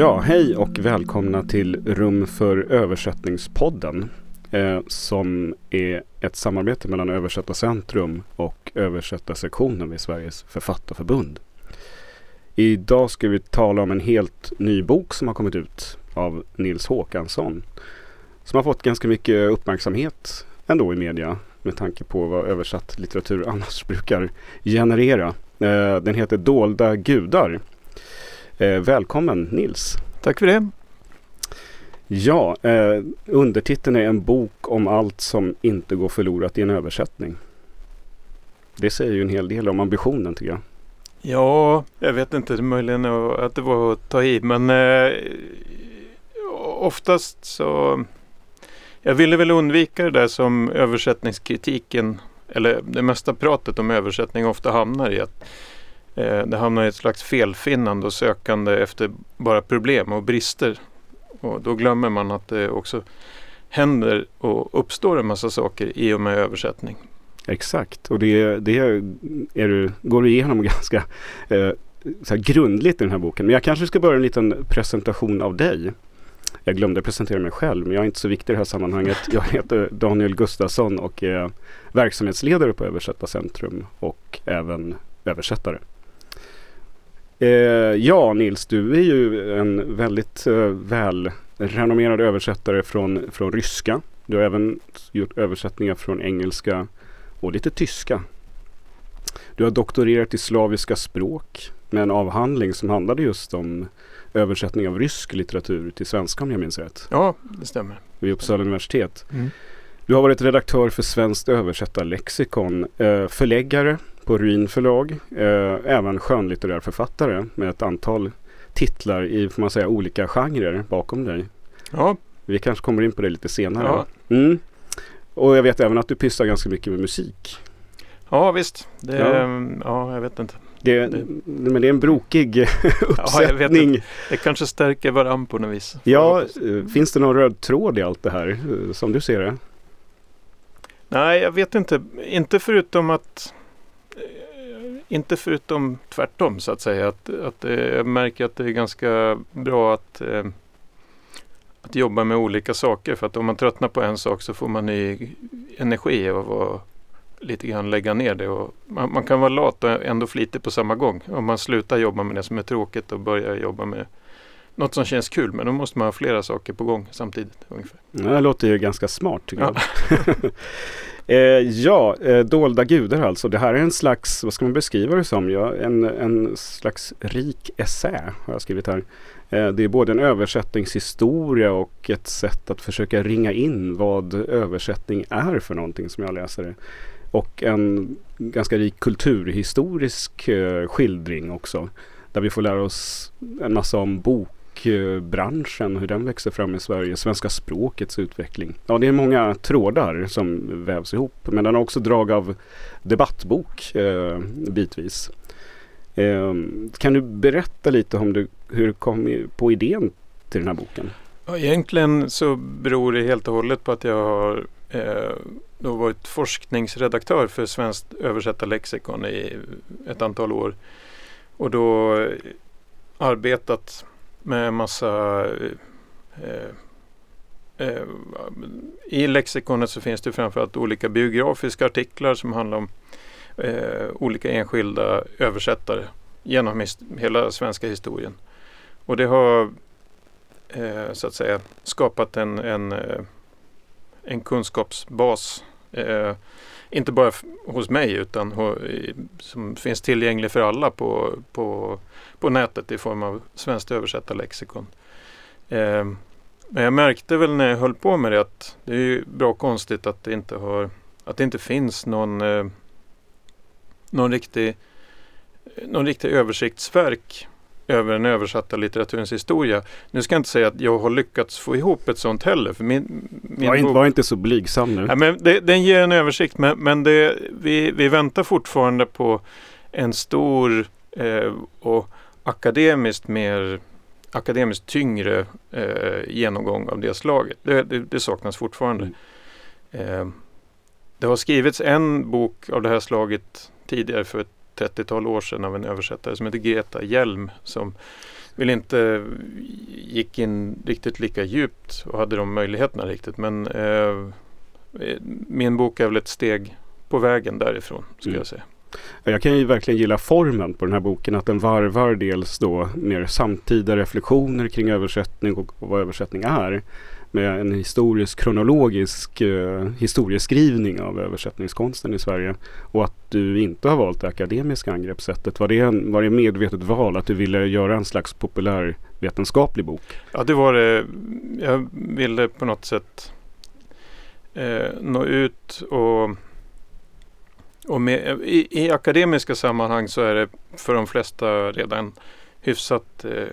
Ja, hej och välkomna till Rum för översättningspodden. Eh, som är ett samarbete mellan Översättarcentrum och Översättarsektionen vid Sveriges författarförbund. Idag ska vi tala om en helt ny bok som har kommit ut av Nils Håkansson. Som har fått ganska mycket uppmärksamhet ändå i media med tanke på vad översatt litteratur annars brukar generera. Eh, den heter Dolda gudar. Eh, välkommen Nils! Tack för det! Ja, eh, undertiteln är en bok om allt som inte går förlorat i en översättning. Det säger ju en hel del om ambitionen tycker jag. Ja, jag vet inte, möjligen att det var att ta i men eh, oftast så jag ville väl undvika det där som översättningskritiken eller det mesta pratet om översättning ofta hamnar i. att Eh, det hamnar i ett slags felfinnande och sökande efter bara problem och brister. Och då glömmer man att det också händer och uppstår en massa saker i och med översättning. Exakt, och det, det är du, går du igenom ganska eh, så grundligt i den här boken. Men jag kanske ska börja en liten presentation av dig. Jag glömde presentera mig själv, men jag är inte så viktig i det här sammanhanget. Jag heter Daniel Gustafsson och är verksamhetsledare på Översätta Centrum och även översättare. Eh, ja, Nils, du är ju en väldigt eh, välrenommerad översättare från, från ryska. Du har även gjort översättningar från engelska och lite tyska. Du har doktorerat i slaviska språk med en avhandling som handlade just om översättning av rysk litteratur till svenska om jag minns rätt. Ja, det stämmer. Vid Uppsala universitet. Mm. Du har varit redaktör för Svenskt översättarlexikon, eh, förläggare på Ruin förlag, eh, även skönlitterär författare med ett antal titlar i, får man säga, olika genrer bakom dig. Ja. Vi kanske kommer in på det lite senare. Ja. Mm. Och jag vet även att du pysslar ganska mycket med musik. Ja visst, det, ja. ja jag vet inte. Det, det, men det är en brokig uppsättning. Ja, det kanske stärker varann på något vis. Ja, eh, finns det någon röd tråd i allt det här eh, som du ser det? Nej, jag vet inte. Inte förutom att eh, inte förutom tvärtom så att säga. Att, att jag märker att det är ganska bra att, att jobba med olika saker. För att om man tröttnar på en sak så får man ny energi av att lite grann lägga ner det. Och man, man, kan vara lat och ändå flitig på samma gång. Om man slutar jobba med det som är tråkigt och börjar jobba med något som känns kul. Men då måste man ha flera saker på gång samtidigt. Ungefär. Det låter ju ganska smart tycker ja. jag. eh, ja, eh, Dolda gudar alltså. Det här är en slags, vad ska man beskriva det som? Ja, en, en slags rik essä har jag skrivit här. Eh, det är både en översättningshistoria och ett sätt att försöka ringa in vad översättning är för någonting som jag läser det. Och en ganska rik kulturhistorisk eh, skildring också. Där vi får lära oss en massa om bok bokbranschen, eh, hur den växer fram i Sverige, svenska språkets utveckling. Ja, det är många trådar som vävs ihop. Men den har också drag av debattbok eh, bitvis. Eh, kan du berätta lite om du, hur du kom på idén till den här boken? Ja, egentligen så beror det helt och hållet på att jag har eh, då varit forskningsredaktör för Svenskt översättarlexikon i ett antal år. Och då eh, arbetat med massa eh, eh, I lexikonet så finns det framförallt olika biografiska artiklar som handlar om eh, olika enskilda översättare genom hela svenska historien. Och det har eh, så att säga skapat en, en, eh, en kunskapsbas Eh, inte bara hos mig utan som finns tillgänglig för alla på, på, på nätet i form av svenskt översättarlexikon. Eh, men jag märkte väl när jag höll på med det att det är ju bra konstigt att det inte, har, att det inte finns någon, eh, någon, riktig, någon riktig översiktsverk över den översatta litteraturens historia. Nu ska jag inte säga att jag har lyckats få ihop ett sånt heller. För min, min var, inte, var inte så blygsam nu. Ja, men det, den ger en översikt men, men det, vi, vi väntar fortfarande på en stor eh, och akademiskt mer akademiskt tyngre eh, genomgång av det slaget. Det, det, det saknas fortfarande. Mm. Eh, det har skrivits en bok av det här slaget tidigare för 30-tal år sedan av en översättare som heter Greta Hjelm som väl inte gick in riktigt lika djupt och hade de möjligheterna riktigt. Men eh, min bok är väl ett steg på vägen därifrån skulle mm. jag säga. Jag kan ju verkligen gilla formen på den här boken. Att den varvar dels då mer samtida reflektioner kring översättning och vad översättning är. Med en historisk kronologisk eh, historieskrivning av översättningskonsten i Sverige. Och att du inte har valt det akademiska angreppssättet. Var det, en, var det medvetet val att du ville göra en slags populärvetenskaplig bok? Ja det var det. Jag ville på något sätt eh, nå ut och och med, i, i, akademiska sammanhang så är det för de flesta redan hyfsat eh,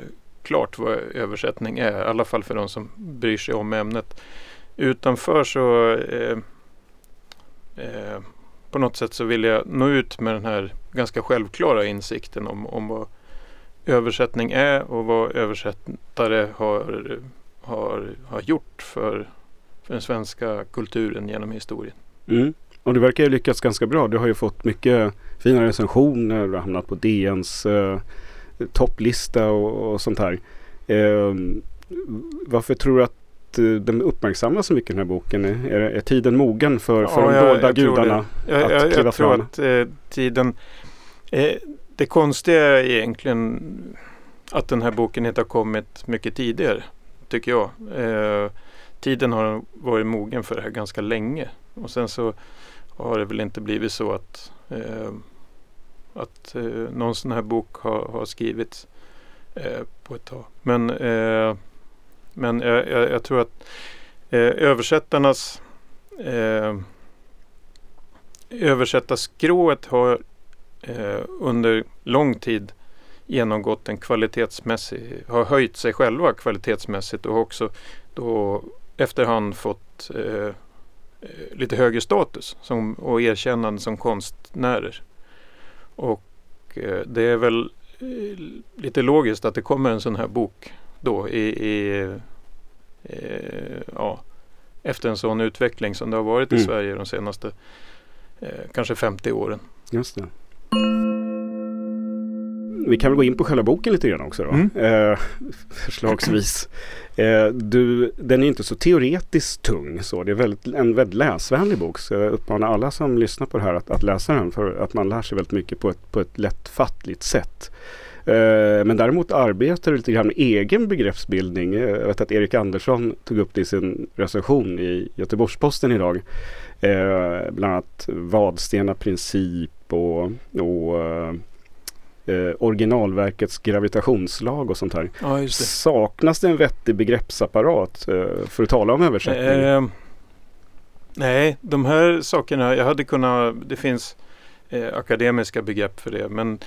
oklart vad översättning är. I alla fall för de som bryr sig om ämnet. Utanför så eh, eh, på något sätt så vill jag nå ut med den här ganska självklara insikten om, om vad översättning är och vad översättare har, har, har gjort för, för den svenska kulturen genom historien. Mm. Och du verkar ju lyckats ganska bra. Du har ju fått mycket fina recensioner. och hamnat på DNs eh, topplista och, och, sånt här. Eh, varför tror du att eh, den uppmärksammas så mycket den här boken? Är, är tiden mogen för, för ja, de dolda gudarna jag, att jag, kliva jag tror att eh, tiden... Eh, det konstiga är egentligen att den här boken inte har kommit mycket tidigare. Tycker jag. Eh, tiden har varit mogen för det här ganska länge. Och sen så har det väl inte blivit så att, eh, att eh, någon sån här bok har, har skrivits eh, på ett tag. Men, eh, men jag, jag, jag, tror att eh, översättarnas eh, översättarskrået har eh, under lång tid genomgått en kvalitetsmässig, har höjt sig själva kvalitetsmässigt och också då efterhand fått eh, eh lite högre status som, och erkännande som konstnärer. Och eh, det är väl eh, lite logiskt att det kommer en sån här bok då i, i eh, ja, efter en sån utveckling som det har varit i mm. Sverige de senaste eh, kanske 50 åren. Just det. Vi kan väl gå in på själva boken lite grann också då. Mm. Eh, förslagsvis. Eh, du, den är inte så teoretiskt tung så. Det är väldigt, en väldigt läsvänlig bok. Så jag uppmanar alla som lyssnar på det här att, att läsa den. För att man lär sig väldigt mycket på ett, på ett lättfattligt sätt. Eh, men däremot arbetar du lite grann med egen begreppsbildning. Eh, jag vet att Erik Andersson tog upp det i sin recension i Göteborgs-Posten idag. Eh, bland annat Vadstena princip och, och eh, eh, originalverkets gravitationslag och sånt här. Ja, det. Saknas det en vettig begreppsapparat eh, för att tala om översättning? Eh, nej, de här sakerna, jag hade kunnat, det finns eh, akademiska begrepp för det, men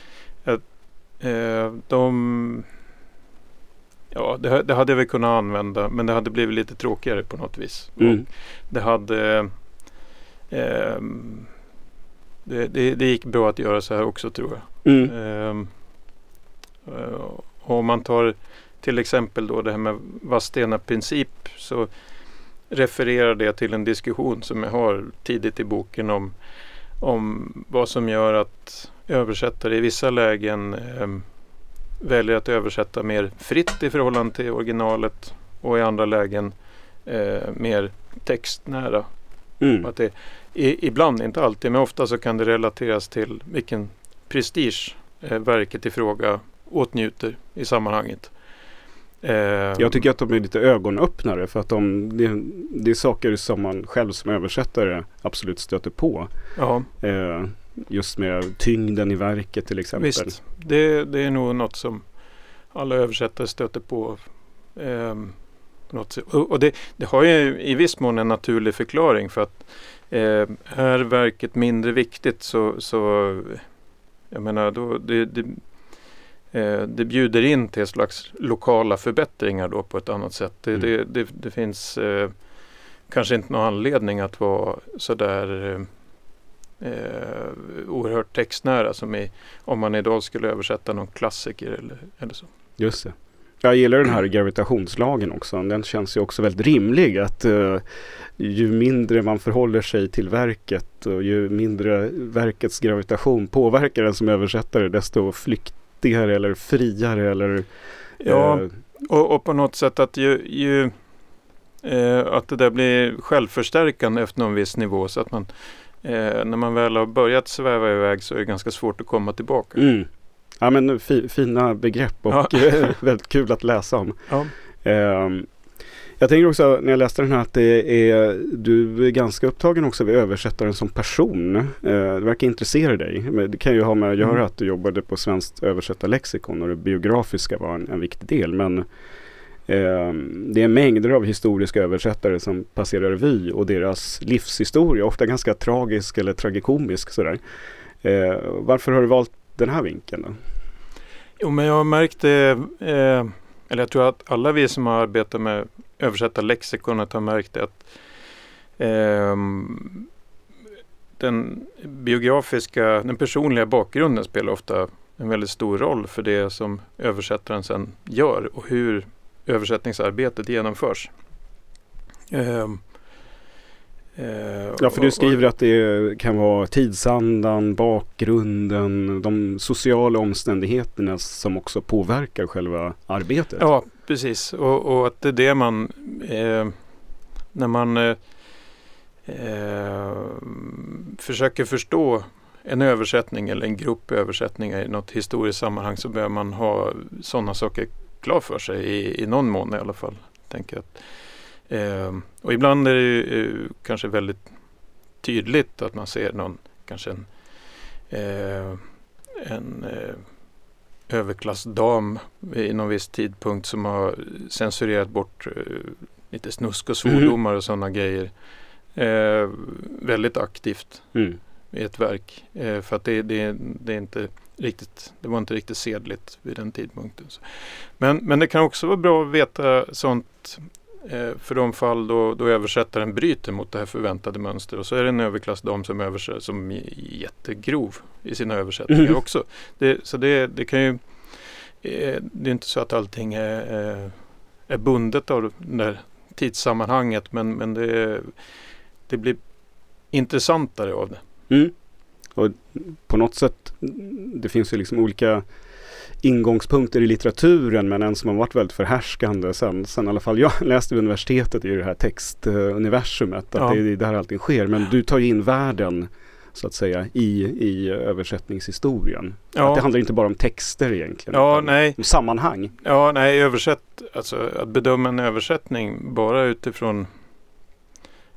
eh, de Ja, det, det, hade jag väl kunnat använda men det hade blivit lite tråkigare på något vis. Mm. Det hade eh, det, det, det, gick bra att göra så här också tror jag. Mm. Ehm, eh, om man tar till exempel då det här med Vadstena princip så refererar det till en diskussion som jag har tidigt i boken om, om vad som gör att översättare i vissa lägen eh, väljer att översätta mer fritt i förhållande till originalet och i andra lägen eh, mer textnära. Mm. Att det, i, ibland, inte alltid, men ofta så kan det relateras till vilken prestige eh, verket i fråga åtnjuter i sammanhanget. Eh, jag tycker att de är lite ögonöppnare för att de, det, det, är saker som man själv som översättare absolut stöter på. Ja. Eh, just med tyngden i verket till exempel. Visst, det, det är nog något som alla översättare stöter på. Eh, något, och det, det, har ju i viss mån en naturlig förklaring för att Eh, är verket mindre viktigt så, så jag menar då det, det, eh, det bjuder in till slags lokala förbättringar då på ett annat sätt. Det, mm. det, det, det, finns eh, kanske inte någon anledning att vara sådär eh, oerhört textnära som i, om man idag skulle översätta någon klassiker eller, eller så. Just det. Jag gillar den här gravitationslagen också. Den känns ju också väldigt rimlig. Att uh, ju mindre man förhåller sig till verket och ju mindre verkets gravitation påverkar den som översättare desto flyktigare eller friare eller Ja, uh, och, och, på något sätt att ju, ju uh, att det där blir självförstärkande efter någon viss nivå så att man när man väl har börjat sväva iväg så är det ganska svårt att komma tillbaka. Mm. Ja men fi, fina begrepp och ja. väldigt kul att läsa om. Um, jag tänker också när jag läste den här att det är, du är ganska upptagen också vid översättaren som person. Uh, det verkar intressera dig. Men det kan ju ha med att göra mm. att du jobbade på Svenskt översättarlexikon och det biografiska var en, en viktig del. Men uh, det är mängder av historiska översättare som passerar revy och deras livshistoria, ofta ganska tragisk eller tragikomisk sådär. Uh, varför har du valt den här vinkeln? Då? Jo, men jag har märkt det, eh, eller jag tror att alla vi som har arbetat med översätta lexikonet har märkt det att eh, den biografiska, den personliga bakgrunden spelar ofta en väldigt stor roll för det som översättaren sen gör och hur översättningsarbetet genomförs. Eh, ja, för du skriver att det kan vara tidsandan, bakgrunden, de sociala omständigheterna som också påverkar själva arbetet. Ja, precis. Och, och att det är det man, eh, när man eh, eh försöker förstå en översättning eller en grupp översättningar i något historiskt sammanhang så behöver man ha sådana saker klar för sig i, i någon mån i alla fall. Tänker att, Eh, och ibland är det eh, kanske väldigt tydligt att man ser någon, kanske en, eh, en eh, överklassdam i någon viss tidpunkt som har censurerat bort eh, lite snusk och svordomar och sådana grejer. Eh, väldigt aktivt mm. i ett verk. Eh, för att det, det, det, är inte riktigt, det var inte riktigt sedligt vid den tidpunkten. Men, men det kan också vara bra att veta sånt för de fall då, då översättaren bryter mot det här förväntade mönstret och så är det en överklassdam som översätter som är jättegrov i sina översättningar mm. också. Det, så det, det kan ju eh, det är inte så att allting är, är bundet av det där tidssammanhanget men, men det, det blir intressantare av det. Mm. Och på något sätt, det finns ju liksom olika ingångspunkter i litteraturen men en som har varit väldigt förhärskande sen, sen i alla fall jag läste vid universitetet i det här textuniversumet. Att ja. det är där allting sker. Men du tar ju in världen så att säga i, i översättningshistorien. Ja. Att det handlar inte bara om texter egentligen. Ja, nej. Om sammanhang. Ja, nej, översätt, alltså att bedöma en översättning bara utifrån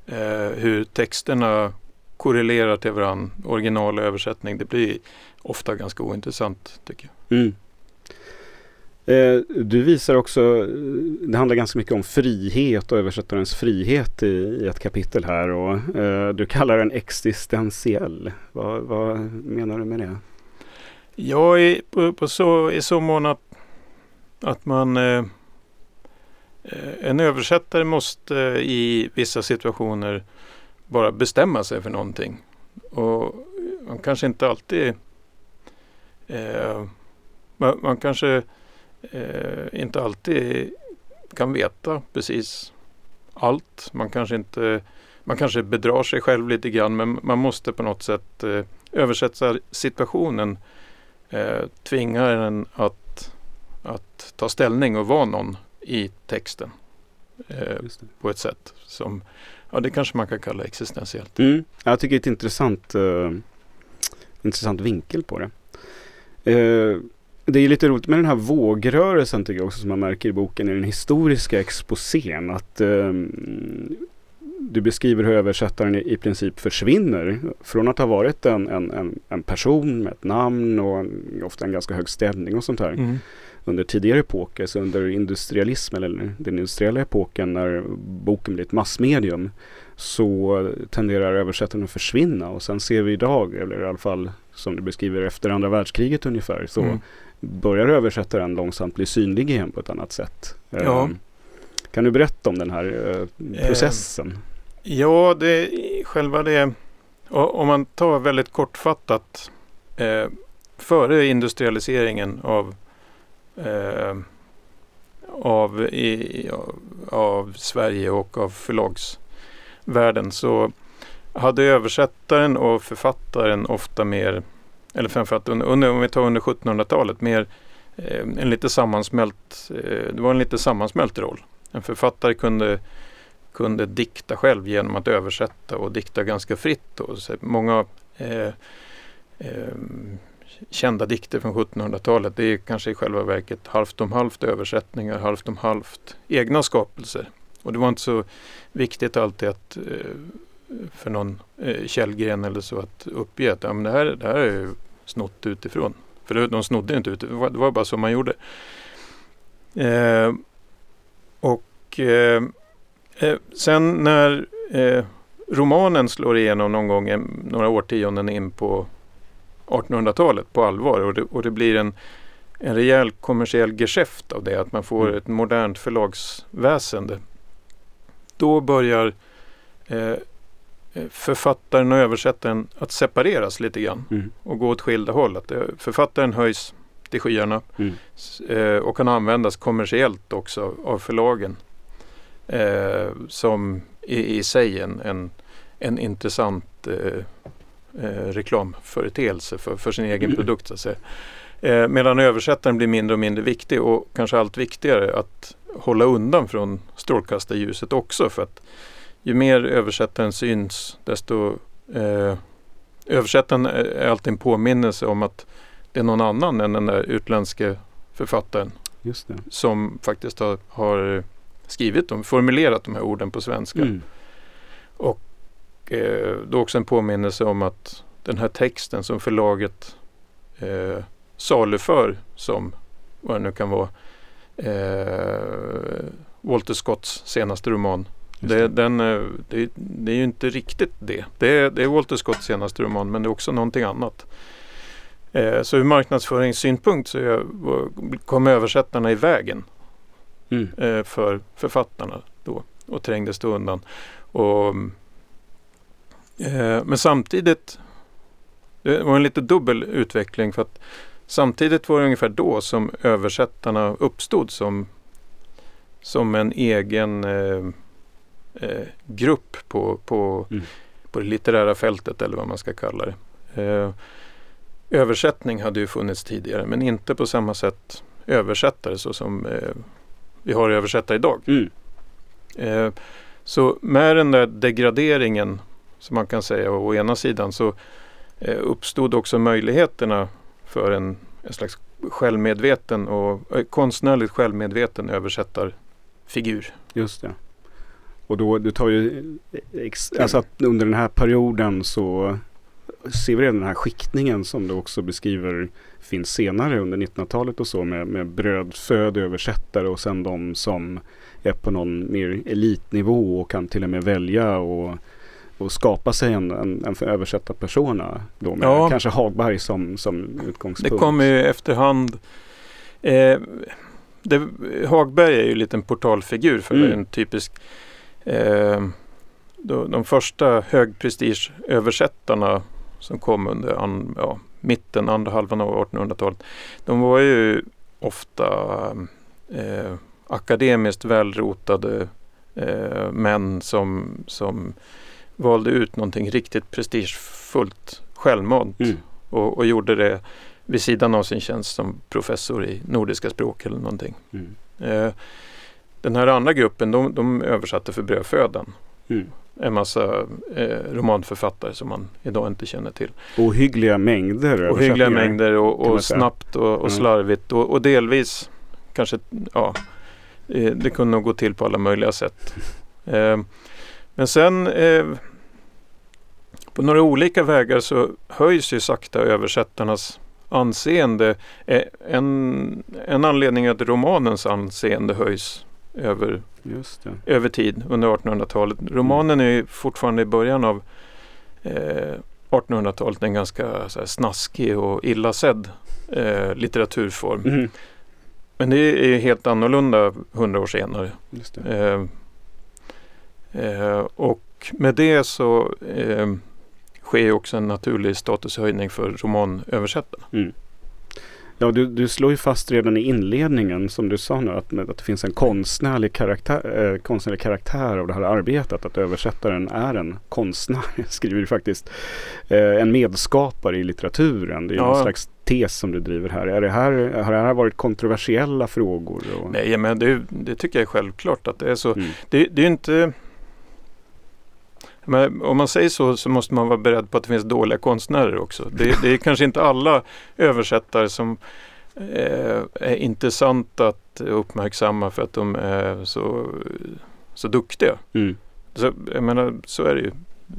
eh, hur texterna korrelerar till varandra, original och översättning, det blir ofta ganska ointressant tycker jag. Mm. Eh, du visar också, eh, det handlar ganska mycket om frihet och översättarens frihet i, i ett kapitel här och eh, du kallar den existentiell. Vad, vad, menar du med det? Ja, i, på, på så, i så mån att, att man eh, eh en översättare måste eh, i vissa situationer bara bestämma sig för någonting. Och man kanske inte alltid eh, man, man kanske eh, inte alltid kan veta precis allt. Man kanske inte man kanske bedrar sig själv lite grann men man måste på något sätt eh, översätta situationen. Eh, tvinga den att, att ta ställning och vara någon i texten. Eh, på ett sätt som, ja det kanske man kan kalla existentiellt. Mm. Jag tycker det är ett intressant, uh, intressant vinkel på det. Det är lite roligt med den här vågrörelsen tycker jag också som man märker i boken i den historiska exposén. Att um, du beskriver hur översättaren i, i princip försvinner. Från att ha varit en, en, en, en person med ett namn och en, ofta en ganska hög ställning och sånt här. Mm. Under tidigare epoker, så under industrialismen eller den industriella epoken när boken blir ett massmedium så tenderar översättaren att försvinna och sen ser vi idag, eller i alla fall som du beskriver efter andra världskriget ungefär, så mm börjar översättaren långsamt bli synlig igen på ett annat sätt. Ja. Ehm, kan du berätta om den här eh, processen? Eh, ja, det, själva det, om man tar väldigt kortfattat, eh, före industrialiseringen av eh, av, i, av Sverige och av förlagsvärlden så hade översättaren och författaren ofta mer, eller framförallt under, om vi tar under 1700-talet, mer eh, en lite sammansmält, eh, det var en lite sammansmält roll. En författare kunde, kunde dikta själv genom att översätta och dikta ganska fritt. Och så många eh, eh, kända dikter från 1700-talet det är kanske i själva verket halvt om halvt översättningar, halvt om halvt egna skapelser. Och det var inte så viktigt alltid att eh, för någon eh, källgren eller så att uppge att ja, men det, här, det här är snott utifrån. För de snodde inte ut, det var, det bara så man gjorde. Eh, och eh, eh sen när eh, romanen slår igenom någon gång några årtionden in på 1800-talet på allvar och det, och det blir en, en rejäl kommersiell geschäft av det, att man får mm. ett modernt förlagsväsende. Då börjar eh, Eh, författaren och översättaren att separeras lite grann mm. och gå åt skilda håll. Att eh, författaren höjs till skyarna mm. Eh, och kan användas kommersiellt också av förlagen. Eh, som i, i sig en, en, en intressant eh, reklamföreteelse för, för sin egen mm. produkt. Så att säga. Eh, medan översättaren blir mindre och mindre viktig och kanske allt viktigare att hålla undan från strålkastarljuset också. för att ju mer översättaren syns desto eh, översättaren är alltid en påminnelse om att det är någon annan än den där utländske författaren som faktiskt har, har, skrivit dem, formulerat de här orden på svenska. Mm. Och eh, då också en påminnelse om att den här texten som förlaget eh, saluför som vad det nu kan vara eh, Walter Scotts senaste roman det, den, eh, det, det, är ju inte riktigt det. Det är, det är Walter Scotts senaste roman men det är också någonting annat. Eh, så ur marknadsföringssynpunkt så är, kom översättarna i vägen mm. eh, för författarna då och trängdes då undan. Och, eh, men samtidigt, det var en lite dubbel utveckling för att samtidigt var det ungefär då som översättarna uppstod som, som en egen eh, grupp på, på, mm. på det litterära fältet eller vad man ska kalla det. Eh, översättning hade ju funnits tidigare men inte på samma sätt översättare så som eh, vi har översättare idag. Mm. Eh, så med den där degraderingen som man kan säga å ena sidan så eh, uppstod också möjligheterna för en, en slags självmedveten och eh, konstnärligt självmedveten översättarfigur. Just det. Och då, du tar ju, alltså att under den här perioden så ser vi redan den här skiktningen som du också beskriver finns senare under 1900-talet och så med, med brödföd översättare och sen de som är på någon mer elitnivå och kan till och med välja och, och skapa sig en, en, en översättarpersona. Då med ja. kanske Hagberg som, som utgångspunkt. Det kommer ju efterhand. Eh, det, Hagberg är ju lite en portalfigur för mm. en typisk Eh, de första högprestigeöversättarna som kom under an, ja, mitten, andra halvan av 1800-talet. De var ju ofta eh, akademiskt välrotade eh, män som, som valde ut någonting riktigt prestigefullt självmant mm. och, och, gjorde det vid sidan av sin tjänst som professor i nordiska språk eller någonting. Mm. Eh, den här andra gruppen de, de översatte för brödfödan. Mm. En massa eh, romanförfattare som man idag inte känner till. Ohyggliga mängder Ohyggliga mängder och, och snabbt och, och mm. slarvigt och, och, delvis kanske, ja, eh, det kunde nog gå till på alla möjliga sätt. Eh, men sen eh, på några olika vägar så höjs ju sakta översättarnas anseende. Eh, en, en anledning är att romanens anseende höjs över, över tid under 1800-talet. Romanen är fortfarande i början av eh, 1800-talet en ganska så här, snaskig och illa sedd eh, litteraturform. Mm. Men det är helt annorlunda hundra år senare. Eh, eh, och med det så eh, sker också en naturlig statushöjning för romanöversättarna. Mm. Ja, du, du slår ju fast redan i inledningen som du sa nu att, att det finns en konstnärlig karaktär, eh, konstnärlig karaktär av det här arbetet. Att översättaren är en konstnär, skriver du faktiskt. Eh, en medskapare i litteraturen. Det är ja. en slags tes som du driver här. Är det här har det här varit kontroversiella frågor? Och... Nej, men det, det, tycker jag är självklart att det är så. Mm. Det, det är inte men om man säger så så måste man vara beredd på att det finns dåliga konstnärer också. Det, det är kanske inte alla översättare som eh, är intressanta att uppmärksamma för att de är så, så duktiga. Mm. Så, jag menar, så är det ju.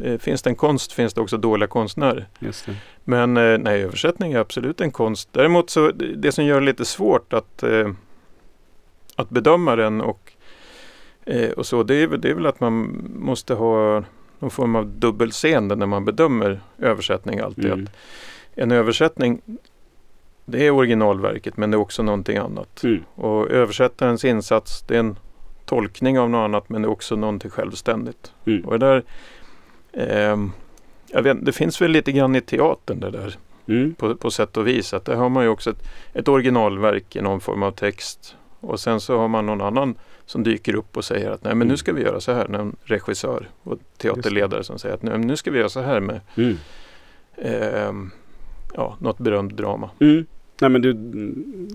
Eh, finns det en konst finns det också dåliga konstnärer. Men eh, nej, översättning är absolut en konst. Däremot så det som gör det lite svårt att, eh, att bedöma den och, och så det är, det är väl att man måste ha någon form av dubbelseende när man bedömer översättning alltid. Mm. Att en översättning det är originalverket men det är också någonting annat. Mm. Och översättarens insats det är en tolkning av något annat men det är också någonting självständigt. Mm. Och där, eh, jag vet, det finns väl lite grann i teatern det där. Mm. På, på sätt och vis. Att där har man ju också ett, ett originalverk i någon form av text. Och sen så har man någon annan som dyker upp och säger att nej men nu mm. ska vi göra så här. En regissör och teaterledare som säger att nej, nu ska vi göra så här med mm. eh, ja, något berömt drama. Mm. Nej men du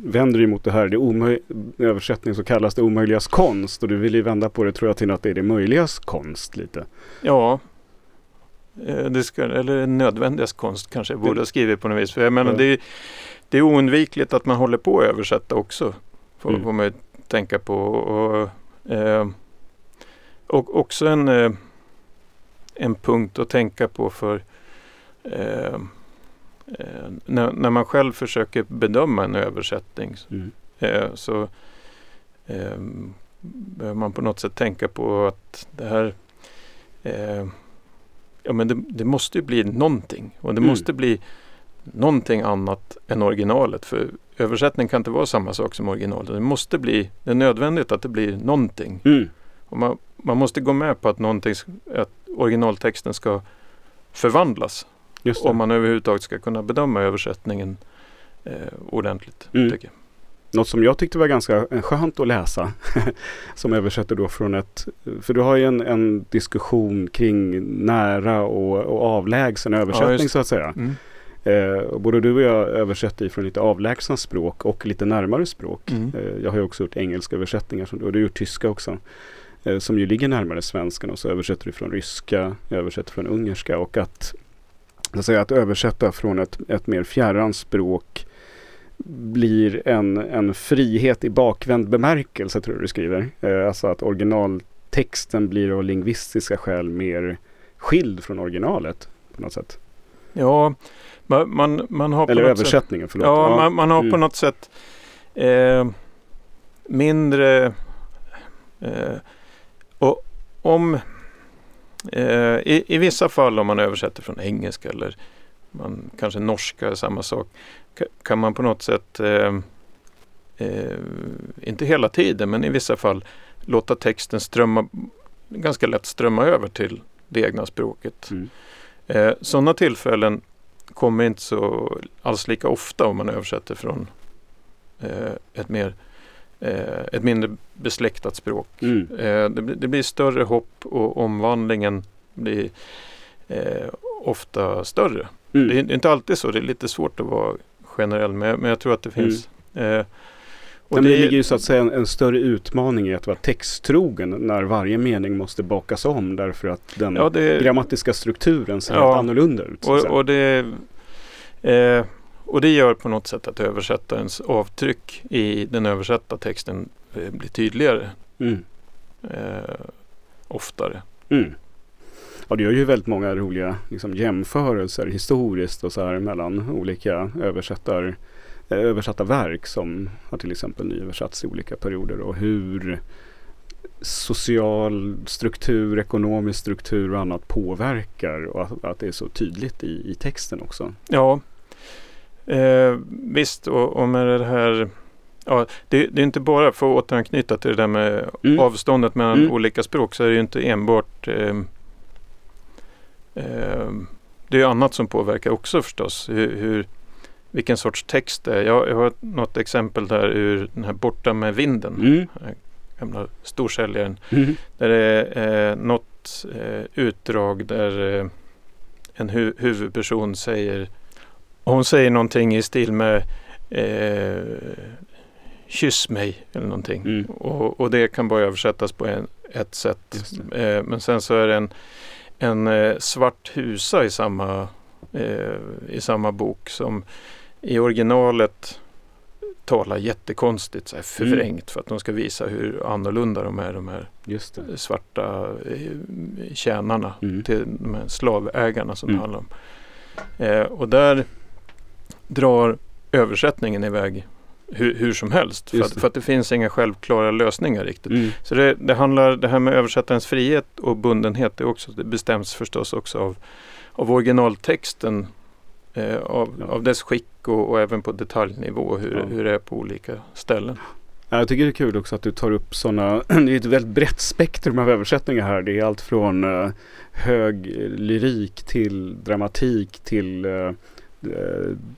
vänder dig mot det här. Det omöj- översättning så kallas det omöjligas konst. Och du vill ju vända på det tror jag till att det är det möjligas konst lite. Ja. Eh, det ska, eller nödvändigas konst kanske jag borde ha skrivit på något vis. För jag menar ja. det, är, det är oundvikligt att man håller på att översätta också. Får, mm. får man tänka på. Och, eh, och också en, eh, en punkt att tänka på för eh, eh när, när, man själv försöker bedöma en översättning mm. Eh, så eh, behöver man på något sätt tänka på att det här Ja men det, det, måste bli någonting och det mm. måste bli någonting annat än originalet. För översättning kan inte vara samma sak som originalet. Det måste bli, det är nödvändigt att det blir någonting. Mm. Och man, man måste gå med på att, att originaltexten ska förvandlas. Om man överhuvudtaget ska kunna bedöma översättningen eh, ordentligt. Mm. Tycker jag. Något som jag tyckte var ganska skönt att läsa. som översätter då från ett... För du har ju en, en diskussion kring nära och, och avlägsen översättning ja, så att säga. Mm. Eh, både du och jag översätter från lite avlägsna språk och lite närmare språk. Mm. Eh, jag har ju också gjort engelska översättningar som du, och du har gjort tyska också. Eh, som ju ligger närmare svenskan och så översätter du från ryska, jag översätter från ungerska och att, att, säga, att översätta från ett, ett mer fjärran språk blir en, en frihet i bakvänd bemärkelse tror jag du skriver. Eh, alltså att originaltexten blir av lingvistiska skäl mer skild från originalet på något sätt. Ja, man, man, har Eller översättningen, sätt, förlåt. Ja, ja. Man, man, har mm. på något sätt eh, mindre eh, och om eh, i, i, vissa fall om man översätter från engelska eller man, kanske norska, samma sak, kan man på något sätt eh, eh, inte hela tiden men i vissa fall låta texten strömma ganska lätt strömma över till det egna språket. Mm. Eh, Sådana tillfällen kommer inte så alls lika ofta om man översätter från eh, ett mer eh, ett mindre besläktat språk. Mm. Eh, det, det, blir större hopp och omvandlingen blir eh, ofta större. Mm. Det, är, det, är, inte alltid så, det är lite svårt att vara generell men, men jag tror att det finns mm. Och det, det ligger ju så att säga en, en, större utmaning i att vara texttrogen när varje mening måste bakas om därför att den ja, det, grammatiska strukturen ser ja, annorlunda ut. Och, och, det, eh, och det gör på något sätt att översättarens avtryck i den översatta texten eh, blir tydligare. Mm. Eh, oftare. Mm. Ja, det gör ju väldigt många roliga liksom, jämförelser historiskt och så här mellan olika översättar Eh, översatta verk som har till exempel nyöversatts i olika perioder och hur social struktur, ekonomisk struktur och annat påverkar och att, att det är så tydligt i, i texten också. Ja, eh, visst och, och med det här Ja, det, det, är inte bara för att återanknyta till det där med mm. avståndet mellan mm. olika språk så är det ju inte enbart eh, eh, Det är annat som påverkar också förstås. Hur, hur vilken sorts text det är. Jag, jag har något exempel där ur den här Borta med vinden. Mm. Gamla storsäljaren. Mm. Där det är eh, något eh, utdrag där eh, en hu huvudperson säger hon säger någonting i stil med eh, Kyss mig eller någonting. Mm. Och, och det kan bara översättas på en, ett sätt. Eh, men sen så är det en, en eh, svart husa i samma, eh, i samma bok som i originalet talar jättekonstigt, så här förvrängt för att de ska visa hur annorlunda de är, de här svarta eh, tjänarna Mm. till de här slavägarna som Mm. det handlar om. Eh, och där drar översättningen iväg hur, hur som helst. För att, det. för att det finns inga självklara lösningar riktigt. Mm. Så det, det handlar, det här med översättarens frihet och bundenhet, det, är också, det bestäms förstås också av, av originaltexten. Eh, av, Ja. av dess skick och, och även på detaljnivå hur, Ja. hur det är på olika ställen. Ja, Jag tycker det är kul också att du tar upp sådana, det är ett väldigt brett spektrum av översättningar här. Det är allt från eh, hög lyrik till dramatik till uh,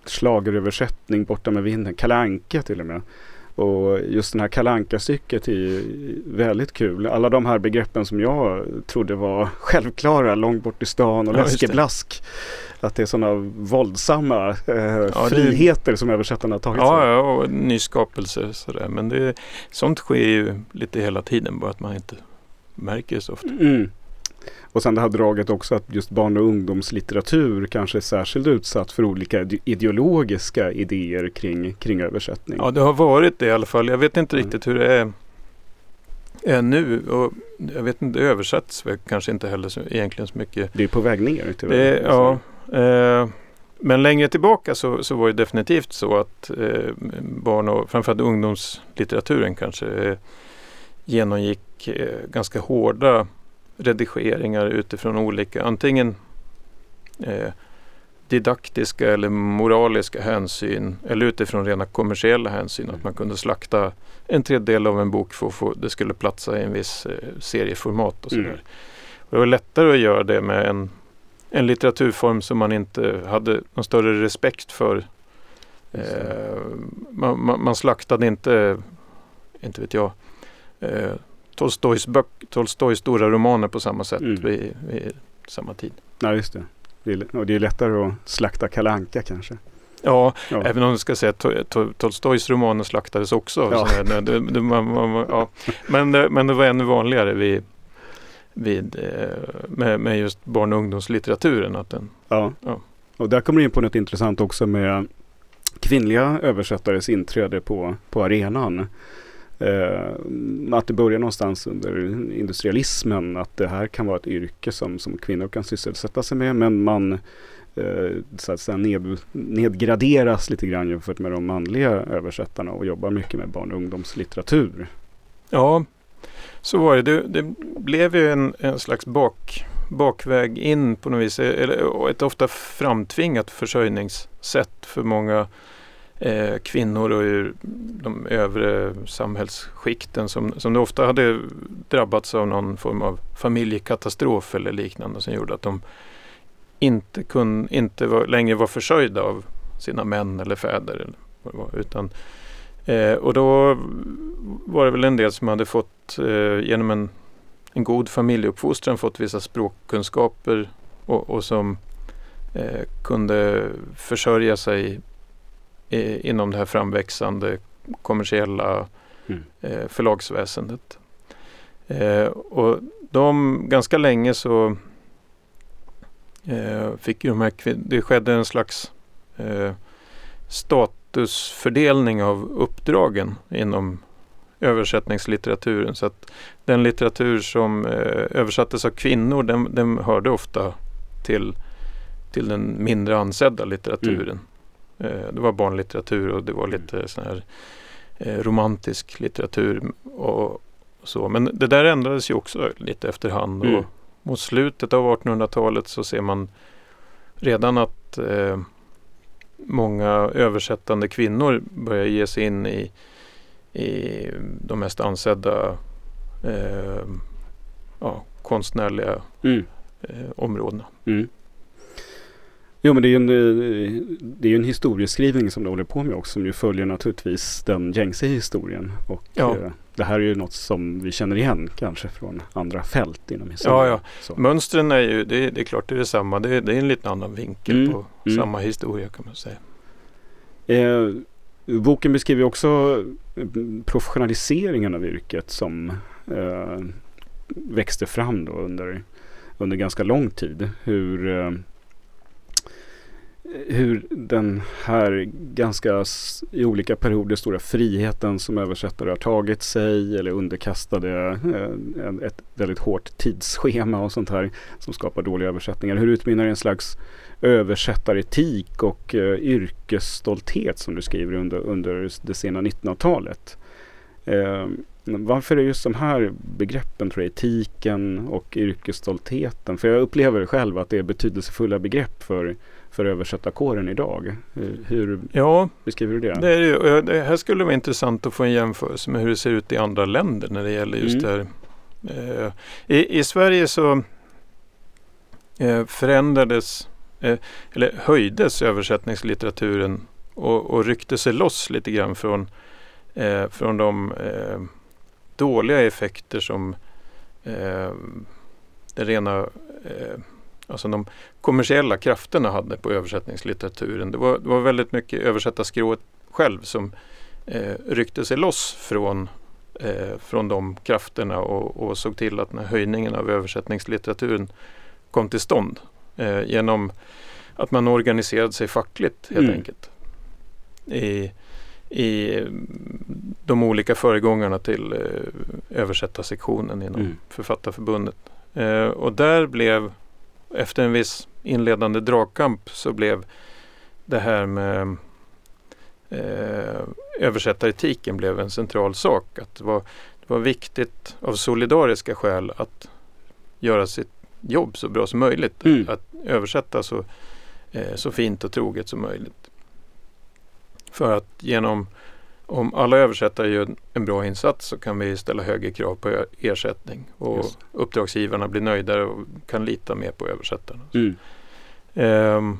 schlageröversättning borta med vinden, kalanka till och med. Och just den här kalanka stycket är ju väldigt kul. Alla de här begreppen som jag trodde var självklara, långt bort i stan och Ja, det. läskeblask. Att det är sådana våldsamma eh, det- friheter som översättarna har tagit sig. Ja, ja, och nyskapelse sådär. Men det, sånt sker ju lite hela tiden, bara att man inte märker det så ofta. Mm. Och sen det här draget också att just barn och ungdomslitteratur kanske är särskilt utsatt för olika ide- ideologiska idéer kring, kring översättning. Ja, det har varit det i alla fall. Jag vet inte Mm. riktigt hur det är, är nu. Och jag vet inte, det översätts väl kanske inte heller så, egentligen så mycket. Det är på väg ner tyvärr. Det, ja, eh, men längre tillbaka så, så var det definitivt så att eh, barn och framförallt ungdomslitteraturen kanske eh, genomgick eh, ganska hårda redigeringar utifrån olika antingen eh, didaktiska eller moraliska hänsyn eller utifrån rena kommersiella hänsyn. Att man kunde slakta en tredjedel av en bok för att få, det skulle platsa i en viss eh, serieformat och sådär. Mm. Och det var lättare att göra det med en, en litteraturform som man inte hade någon större respekt för. Eh, man, man, man slaktade inte, inte vet jag, eh, Tolstojs, böck, Tolstojs stora romaner på samma sätt Mm. vid, vid samma tid. Nej, just det. Det är, och det är lättare att slakta kalanka kanske. Ja, Ja. även om du ska säga att To- To- Tolstojs romaner slaktades också. Ja. Det, det, man, man, ja. men, det, men det var ännu vanligare vid, vid, eh, med, med just barn och ungdomslitteraturen. Att den, Ja. Ja. Och där kommer du in på något intressant också med kvinnliga översättares inträde på, på arenan. Eh, att det börjar någonstans under industrialismen. Att det här kan vara ett yrke som, som kvinnor kan sysselsätta sig med. Men man eh, så att säga ned, nedgraderas lite grann jämfört med de manliga översättarna och jobbar mycket med barn och ungdomslitteratur. ja, så var det. Det, det blev ju en, en slags bak, bakväg in på något vis. Eller, ett ofta framtvingat försörjningssätt för många eh, kvinnor och ur de övre samhällsskikten som, som ofta hade drabbats av någon form av familjekatastrof eller liknande som gjorde att de inte, kun, inte var, längre var försörjda av sina män eller fäder. Eller vad det var, utan, eh, och då var det väl en del som hade fått eh, genom en, en god familjeuppfostran fått vissa språkkunskaper och, och som eh, kunde försörja sig eh, inom det här framväxande kommersiella Mm. eh, förlagsväsendet. Eh, och de, ganska länge så eh, fick ju de här det skedde en slags eh, statusfördelning av uppdragen inom översättningslitteraturen. Så att den litteratur som eh, översattes av kvinnor den, den hörde ofta till, till den mindre ansedda litteraturen. Eh, det var barnlitteratur och det var lite sån här eh, romantisk litteratur och så. Men det där ändrades ju också lite efterhand. Mm. Och mot slutet av 1800-talet så ser man redan att eh, många översättande kvinnor börjar ge sig in i, i de mest ansedda eh, ja, konstnärliga Mm. eh, områdena. Mm. Jo men det är ju en, eh, det är en historieskrivning som du håller på med också som ju följer naturligtvis den gängse historien. Och Ja. eh, det här är ju något som vi känner igen kanske från andra fält inom historien. Ja, ja. Så. Mönstren är ju, det, det är klart det är detsamma. Det, är- det är en lite annan vinkel Mm, på mm. samma historia kan man säga. Eh, boken beskriver också eh, professionaliseringen av yrket som eh, växte fram då under, under ganska lång tid. Hur, eh, hur den här ganska i olika perioder stora friheten som översättare har tagit sig eller underkastade eh, ett väldigt hårt tidsschema och sånt här som skapar dåliga översättningar. Hur utmynnar i en slags översättaretik och eh, yrkesstolthet som du skriver under, under det sena 1900-talet. Eh, varför är just de här begreppen, tror jag, etiken och yrkesstoltheten? För jag upplever själv att det är betydelsefulla begrepp för, för översättarkåren idag. Hur, hur Ja, beskriver du det? det, är det här skulle vara intressant att få en jämförelse med hur det ser ut i andra länder när det gäller just Mm. det här. Eh, i, I Sverige så eh, förändrades eh, eller höjdes översättningslitteraturen och, och ryckte sig loss lite grann från, eh, från de eh, dåliga effekter som eh, det rena eh, alltså de kommersiella krafterna hade på översättningslitteraturen. Det var, det var väldigt mycket översättarskrået själv som eh, ryckte sig loss från, eh, från de krafterna och, och såg till att den här höjningen av översättningslitteraturen kom till stånd eh, genom att man organiserade sig fackligt helt Mm. enkelt. I, i de olika föregångarna till eh, översättarsektionen inom Mm. Författarförbundet. Eh, och där blev, efter en viss inledande dragkamp, så blev det här med eh, översättaretiken blev en central sak. Att det, var, det var viktigt av solidariska skäl att göra sitt jobb så bra som möjligt. Mm. Att översätta så, eh, så fint och troget som möjligt. För att genom om alla översättare gör en bra insats så kan vi ställa högre krav på ersättning och Just. uppdragsgivarna blir nöjdare och kan lita mer på översättarna. Mm. Ehm,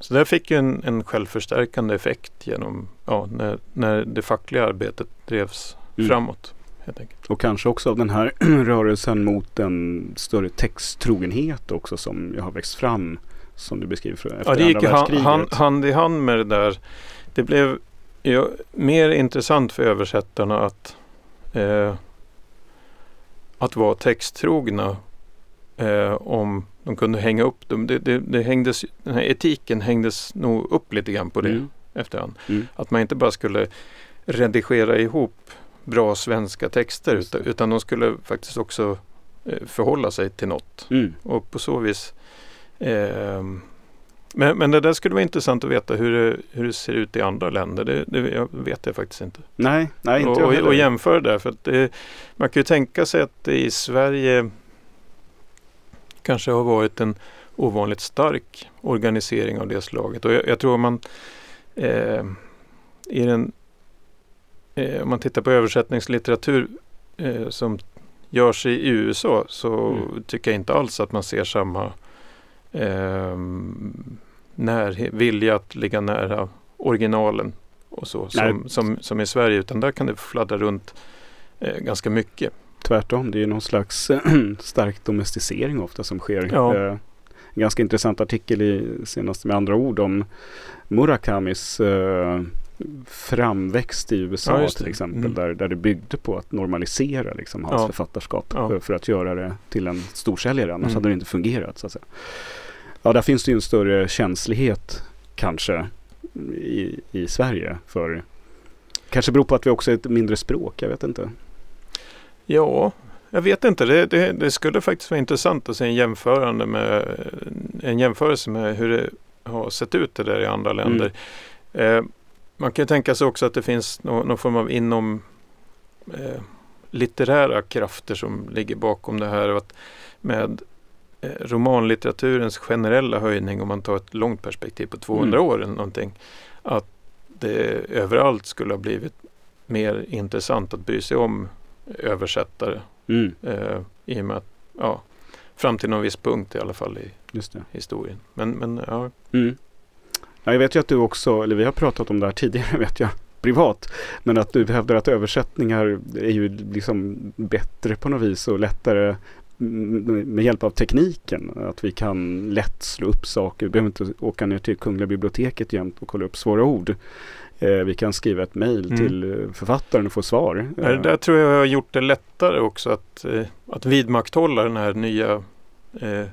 så det fick en, en självförstärkande effekt genom ja, när, när det fackliga arbetet drevs Mm. framåt. Och kanske också av den här rörelsen mot en större texttrogenhet också som har växt fram som du beskriver efter Ja, det gick andra hand, världskriget. hand, hand i hand med det där. Det blev ju mer intressant för översättarna att, eh, att vara texttrogna eh, om de kunde hänga upp dem. Det, det, det hängdes, den här etiken hängdes nog upp lite grann på det Mm. efterhand. Mm. Att man inte bara skulle redigera ihop bra svenska texter utan, utan de skulle faktiskt också eh, förhålla sig till något. Mm. Och på så vis ehm, men, men det där skulle vara intressant att veta hur det, hur det ser ut i andra länder. Det, det jag vet jag faktiskt inte. Nej, nej inte och, och, och jämföra det. För det, man kan ju tänka sig att det i Sverige kanske har varit en ovanligt stark organisering av det slaget. Och jag, jag tror man eh, i den, eh, om man tittar på översättningslitteratur eh, som görs i USA så Mm. tycker jag inte alls att man ser samma eh, när, vilja att ligga nära originalen och så som, som, som i Sverige utan där kan det fladdra runt eh, ganska mycket. Tvärtom, det är någon slags stark domesticering ofta som sker. Ja. Eh, en ganska intressant artikel i senast med andra ord om Murakamis eh, framväxt i USA Ja, till exempel. Mm. Där, där det byggde på att normalisera liksom, hans Ja. författarskap Ja. för, att göra det till en storsäljare. Annars Mm. hade det inte fungerat. Så att säga. Ja, där finns det ju en större känslighet kanske i, i Sverige för Kanske beror på att vi också är ett mindre språk, jag vet inte. Ja, jag vet inte. Det, det, det skulle faktiskt vara intressant att se en, jämförande med, en jämförelse med hur det har sett ut det där i andra länder. Eh, man kan tänka sig också att det finns nå, någon form av inom eh, litterära krafter som ligger bakom det här. Att med eh, romanlitteraturens generella höjning, om man tar ett långt perspektiv på 200 Mm. år eller någonting, att det överallt skulle ha blivit mer intressant att bry sig om översättare Mm. eh, i och med att ja, fram till någon viss punkt i alla fall i historien. Men, men ja. Mm. Ja, jag vet ju att du också, eller vi har pratat om det här tidigare vet jag, privat. Men att du hävdar att översättningar är ju liksom bättre på något vis och lättare med hjälp av tekniken. Att vi kan lätt slå upp saker. Vi behöver inte åka ner till Kungliga biblioteket jämt och kolla upp svåra ord. Eh, vi kan skriva ett mejl mm. till eh, författaren och få svar. Det där tror jag har gjort det lättare också att, eh, att vidmakthålla den här nya eh,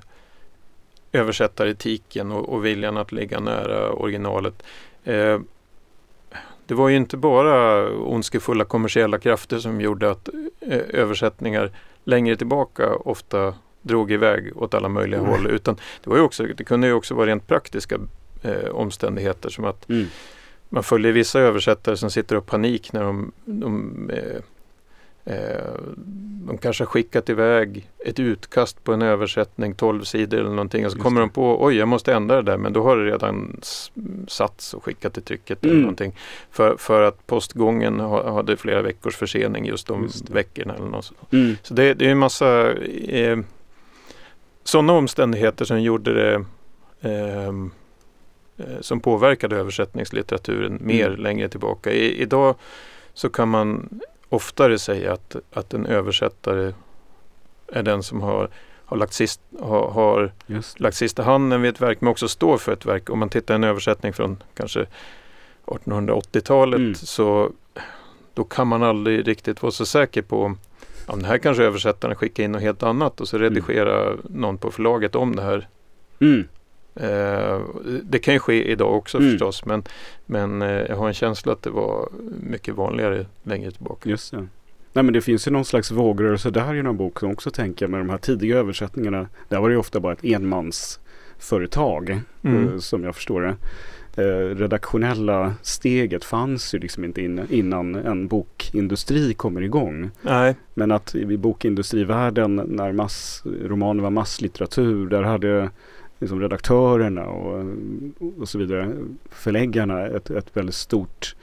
översättaretiken och, och viljan att ligga nära originalet. Eh, det var ju inte bara ondskefulla kommersiella krafter som gjorde att eh, översättningar längre tillbaka ofta drog iväg åt alla möjliga mm. håll. Utan det, var ju också, det kunde ju också vara rent praktiska eh, omständigheter som att mm. man följer vissa översättare som sitter och panik när de, de eh, de kanske har skickat iväg ett utkast på en översättning, 12 sidor eller någonting och så Just kommer det. de på oj jag måste ändra det där men då har det redan satts och skickat till trycket mm. eller någonting. För, för att postgången ha, hade flera veckors försening just de just veckorna. Eller något. Mm. Så det, det är en massa eh, sådana omständigheter som gjorde det ehm, eh, som påverkade översättningslitteraturen mm. mer längre tillbaka. I, idag så kan man oftare säga att, att en översättare är den som har, har, lagt, sist, har, har lagt sista handen vid ett verk men också står för ett verk. Om man tittar en översättning från kanske 1880-talet mm. så då kan man aldrig riktigt vara så säker på Ja, den här kanske översättaren skickar in något helt annat och så redigerar mm. någon på förlaget om det här. Mm. Eh, det kan ju ske idag också mm. förstås men, men eh, jag har en känsla att det var mycket vanligare längre tillbaka. Just det. Nej men det finns ju någon slags vågrörelse där i någon bok som också tänker med de här tidiga översättningarna. Där var det ju ofta bara ett enmansföretag mm. eh, som jag förstår det. Redaktionella steget fanns ju liksom inte in, innan en bokindustri kommer igång. Nej. Men att i bokindustrivärlden när mass, romaner var masslitteratur där hade liksom redaktörerna och, och så vidare, förläggarna, ett, ett väldigt stort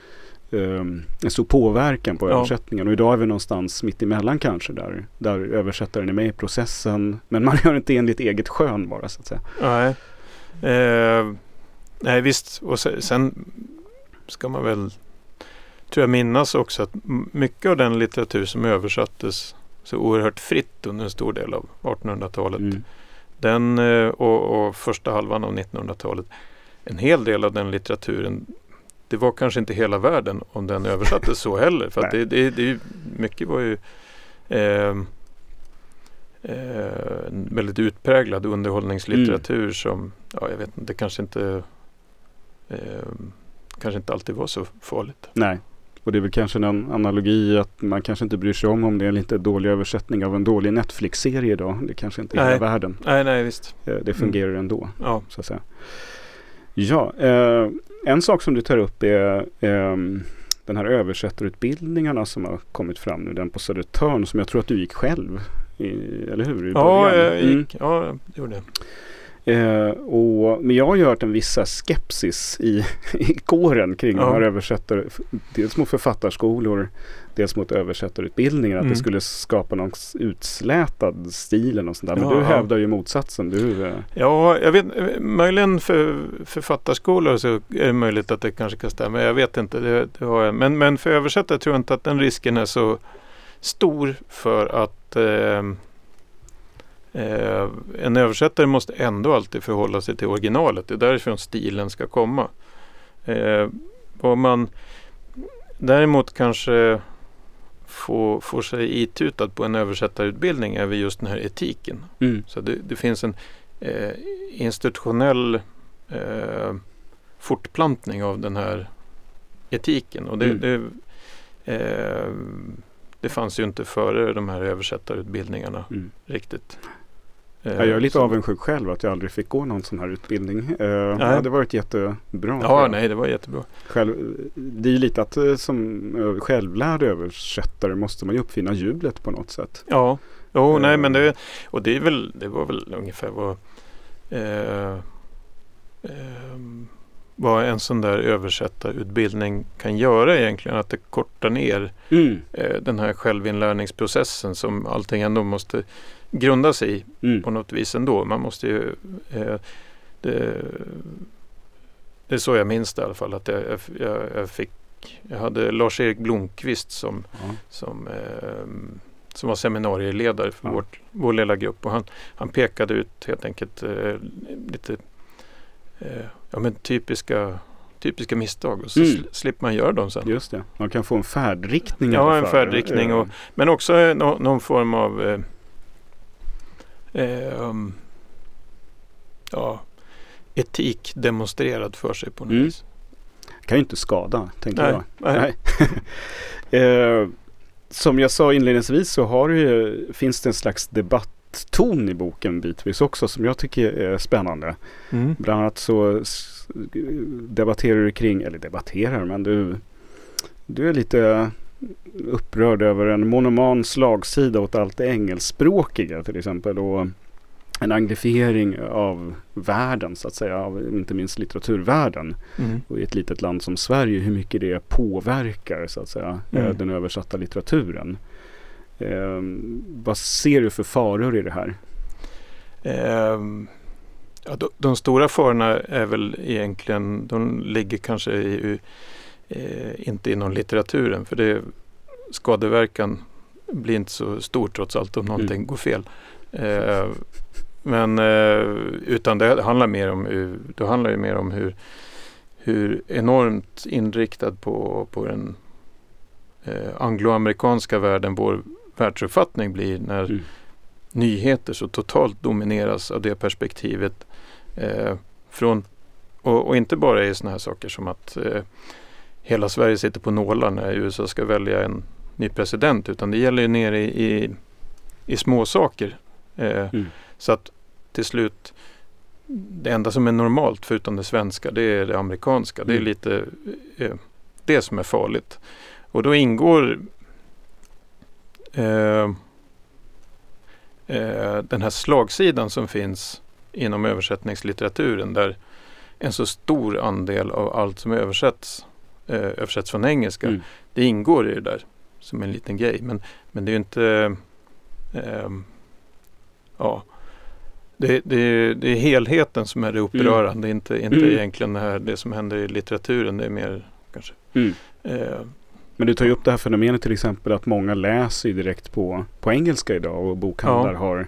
um, en stor påverkan på ja. översättningen. Och idag är vi någonstans mitt emellan kanske där, där översättaren är med i processen. Men man gör inte enligt eget skön bara så att säga. Nej, eh, nej visst. Och sen ska man väl tror jag minnas också att mycket av den litteratur som översattes så oerhört fritt under en stor del av 1800-talet mm. Den eh, och, och första halvan av 1900-talet. En hel del av den litteraturen det var kanske inte hela världen om den översattes så heller. För det, det, det, mycket var ju eh, eh, en väldigt utpräglad underhållningslitteratur mm. som, ja jag vet inte, kanske inte eh, kanske inte alltid var så farligt. Nej, och det är väl kanske en analogi att man kanske inte bryr sig om om det är en lite dålig översättning av en dålig Netflix-serie idag. Det kanske inte är nej. hela världen. Nej, nej, visst. Eh, det fungerar mm. ändå. Ja. Så att säga. Ja, eh, en sak som du tar upp är eh, den här översättarutbildningarna som har kommit fram nu. Den på Södertörn som jag tror att du gick själv. I, eller hur? ja, jag gick. Mm. Ja, jag gjorde det. Eh, och, men jag har ju hört en viss skepsis i, i kåren kring ja. de här översättare, dels mot författarskolor, dels mot översättarutbildningar, mm. att det mm. skulle skapa någon utslätad stil eller något sånt där. Men ja, du hävdar ju motsatsen. Du, eh... Ja, jag vet, möjligen för författarskolor så är det möjligt att det kanske kan stämma. Jag vet inte. Det, det har jag. Men, men för översättare tror jag inte att den risken är så stor för att eh, Eh, en översättare måste ändå alltid förhålla sig till originalet. Det är därifrån stilen ska komma. Eh, vad man däremot kanske får, får sig itutad på en översättarutbildning är just den här etiken. Mm. Så det, det, finns en eh, institutionell eh, fortplantning av den här etiken. Och det, mm. det, eh, det fanns ju inte före de här översättarutbildningarna mm. riktigt. Ja, jag är lite avundsjuk själv att jag aldrig fick gå någon sån här utbildning. Uh, det hade varit jättebra. Ja, nej det var jättebra. Själv, det är ju lite att eh, som självlärd översättare måste man ju uppfinna hjulet på något sätt. Ja, jo, uh, nej men det, och det, är väl, det var väl ungefär vad uh, vad en sån där översättarutbildning kan göra egentligen. Att det kortar ner Mm. eh, den här självinlärningsprocessen som allting ändå måste grunda sig i Mm. på något vis ändå. Man måste ju eh, det, det är så jag minns det i alla fall. Att jag, jag, jag, fick jag hade Lars-Erik Blomqvist som, Ja. som, eh, som var seminarieledare för Ja. vårt, vår lilla grupp. Och han, han pekade ut helt enkelt eh, lite eh, ja, men typiska, typiska misstag. Och så Mm. sl- slipper man göra dem sen. Just det. Man kan få en färdriktning. Ja, en färdriktning och- Eh, Men också eh, nå, någon form av eh, ja, etik demonstrerad för sig på något Mm. vis. kan ju inte skada, tänker Nej, jag. nej. eh, som jag sa inledningsvis så har ju, finns det en slags debattton i boken bitvis också som jag tycker är spännande. Mm. Bland annat så debatterar du kring, eller debatterar, men du, du är lite upprörd över en monoman slagsida åt allt det engelskspråkiga till exempel. Och en anglifiering av världen så att säga, av inte minst litteraturvärlden. Mm. Och i ett litet land som Sverige hur mycket det påverkar så att säga Mm. eh, den översatta litteraturen. Eh, vad ser du för faror i det här? Ehm, ja, de, de stora farorna är väl egentligen, de ligger kanske i, eh, inte inom litteraturen för det skadeverkan blir inte så stor trots allt om någonting Mm. går fel. Eh, men eh, utan det handlar mer om, hur- det handlar ju mer om hur, hur enormt inriktad på, på den eh, angloamerikanska världen vår världsuppfattning blir när Mm. nyheter så totalt domineras av det perspektivet. Eh, från, och, och inte bara i sådana här saker som att eh, hela Sverige sitter på nålar när USA ska välja en ny president utan det gäller ju nere i, i, i små saker. Eh, Mm. Så att till slut det enda som är normalt förutom det svenska det är det amerikanska. Det är Mm. lite eh, det som är farligt. Och då ingår eh, eh, den här slagsidan som finns inom översättningslitteraturen där en så stor andel av allt som översätts eh, översätts från engelska. Mm. Det ingår i det där som en liten grej. Men, men det är ju inte eh, ja, det, det, det är helheten som är det upprörande. Inte, inte Mm. egentligen det, här, det som händer i litteraturen. Det är mer kanske Mm. eh, Men du tar ju upp det här fenomenet till exempel att många läser direkt på, på engelska idag och bokhandlar Ja. har